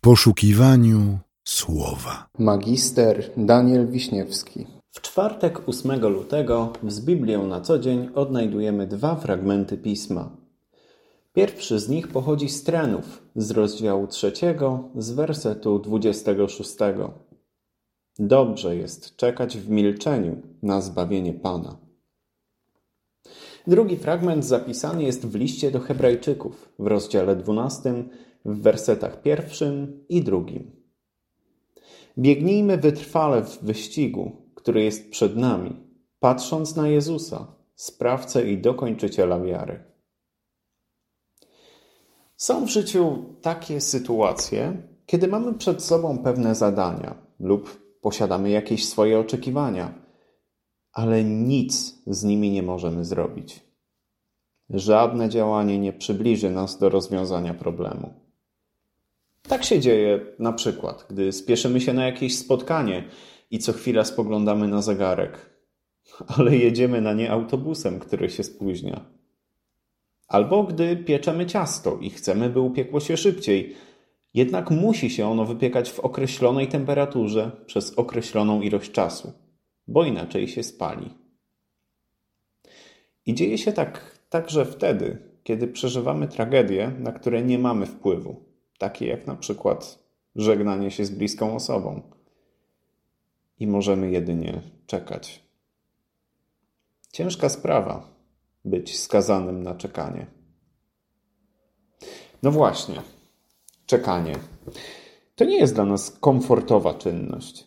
w poszukiwaniu słowa. Magister Daniel Wiśniewski. W czwartek 8 lutego z Biblią na co dzień odnajdujemy dwa fragmenty pisma. Pierwszy z nich pochodzi z Trenów, z rozdziału trzeciego, z wersetu 26. Dobrze jest czekać w milczeniu na zbawienie Pana. Drugi fragment zapisany jest w liście do Hebrajczyków w rozdziale 12, w wersetach pierwszym i drugim. Biegnijmy wytrwale w wyścigu, który jest przed nami, patrząc na Jezusa, sprawcę i dokończyciela wiary. Są w życiu takie sytuacje, kiedy mamy przed sobą pewne zadania lub posiadamy jakieś swoje oczekiwania, ale nic z nimi nie możemy zrobić. Żadne działanie nie przybliży nas do rozwiązania problemu. Tak się dzieje na przykład, gdy spieszymy się na jakieś spotkanie i co chwila spoglądamy na zegarek, ale jedziemy na nie autobusem, który się spóźnia. Albo gdy pieczemy ciasto i chcemy, by upiekło się szybciej, jednak musi się ono wypiekać w określonej temperaturze przez określoną ilość czasu, bo inaczej się spali. I dzieje się tak także wtedy, kiedy przeżywamy tragedie, na które nie mamy wpływu, takie jak na przykład żegnanie się z bliską osobą. I możemy jedynie czekać. Ciężka sprawa być skazanym na czekanie. No właśnie, czekanie. To nie jest dla nas komfortowa czynność.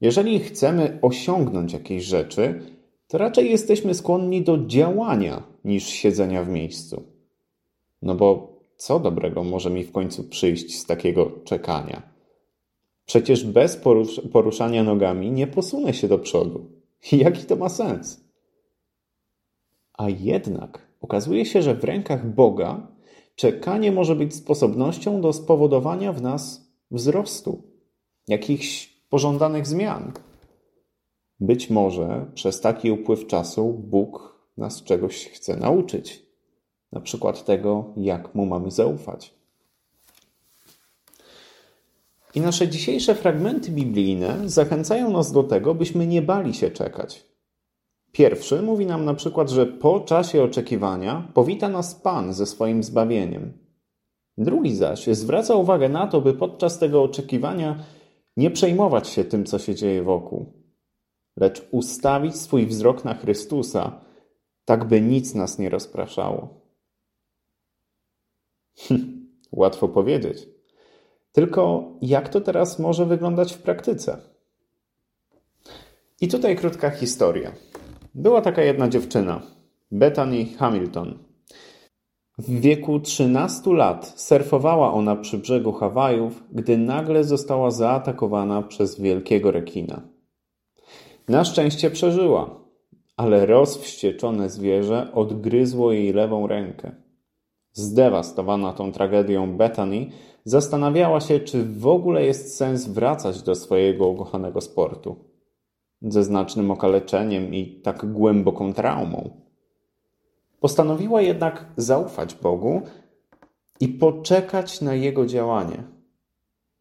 Jeżeli chcemy osiągnąć jakieś rzeczy, to raczej jesteśmy skłonni do działania niż siedzenia w miejscu. No bo co dobrego może mi w końcu przyjść z takiego czekania? Przecież bez porusz poruszania nogami nie posunę się do przodu. Jaki to ma sens? A jednak okazuje się, że w rękach Boga czekanie może być sposobnością do spowodowania w nas wzrostu, jakichś pożądanych zmian. Być może przez taki upływ czasu Bóg nas czegoś chce nauczyć, na przykład tego, jak mu mamy zaufać. I nasze dzisiejsze fragmenty biblijne zachęcają nas do tego, byśmy nie bali się czekać. Pierwszy mówi nam na przykład, że po czasie oczekiwania powita nas Pan ze swoim zbawieniem. Drugi zaś zwraca uwagę na to, by podczas tego oczekiwania nie przejmować się tym, co się dzieje wokół, lecz ustawić swój wzrok na Chrystusa, tak by nic nas nie rozpraszało. Hm, łatwo powiedzieć. Tylko jak to teraz może wyglądać w praktyce? I tutaj krótka historia. Była taka jedna dziewczyna, Bethany Hamilton. W wieku 13 lat surfowała ona przy brzegu Hawajów, gdy nagle została zaatakowana przez wielkiego rekina. Na szczęście przeżyła, ale rozwścieczone zwierzę odgryzło jej lewą rękę. Zdewastowana tą tragedią Bethany zastanawiała się, czy w ogóle jest sens wracać do swojego ukochanego sportu. Ze znacznym okaleczeniem i tak głęboką traumą. Postanowiła jednak zaufać Bogu i poczekać na Jego działanie.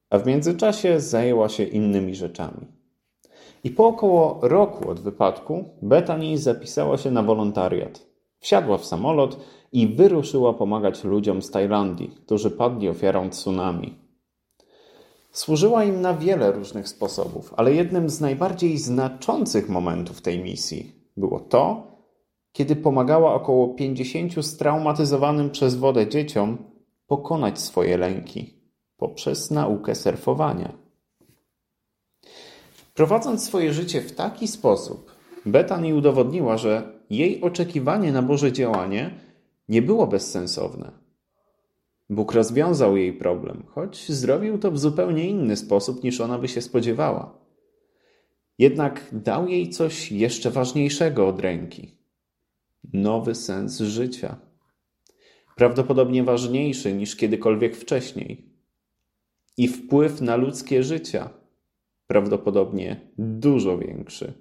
A w międzyczasie zajęła się innymi rzeczami. I po około roku od wypadku Bethany zapisała się na wolontariat. Wsiadła w samolot i wyruszyła pomagać ludziom z Tajlandii, którzy padli ofiarą tsunami. Służyła im na wiele różnych sposobów, ale jednym z najbardziej znaczących momentów tej misji było to, kiedy pomagała około 50 straumatyzowanym przez wodę dzieciom pokonać swoje lęki poprzez naukę surfowania. Prowadząc swoje życie w taki sposób, Bethany udowodniła, że jej oczekiwanie na Boże działanie nie było bezsensowne. Bóg rozwiązał jej problem, choć zrobił to w zupełnie inny sposób niż ona by się spodziewała. Jednak dał jej coś jeszcze ważniejszego od ręki nowy sens życia. Prawdopodobnie ważniejszy niż kiedykolwiek wcześniej. I wpływ na ludzkie życia prawdopodobnie dużo większy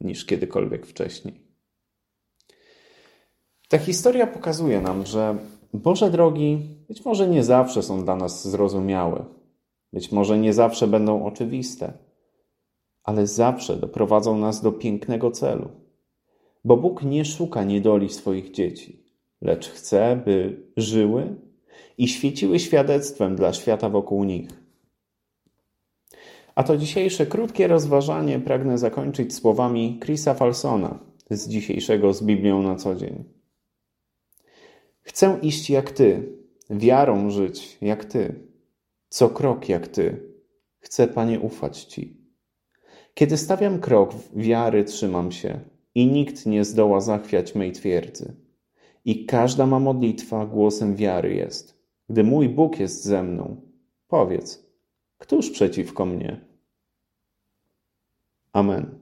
niż kiedykolwiek wcześniej. Ta historia pokazuje nam, że Boże drogi być może nie zawsze są dla nas zrozumiałe, Być może nie zawsze będą oczywiste, ale zawsze doprowadzą nas do pięknego celu. Bo Bóg nie szuka niedoli swoich dzieci, lecz chce, by żyły i świeciły świadectwem dla świata wokół nich. A to dzisiejsze krótkie rozważanie pragnę zakończyć słowami Chrisa Falsona z dzisiejszego z Biblią na co dzień. Chcę iść jak Ty, wiarą żyć jak Ty, co krok jak Ty. Chcę, Panie, ufać Ci. Kiedy stawiam krok wiary, trzymam się i nikt nie zdoła zachwiać mej twierdzy. I każda ma modlitwa głosem wiary jest. Gdy mój Bóg jest ze mną, powiedz, któż przeciwko mnie? Amen.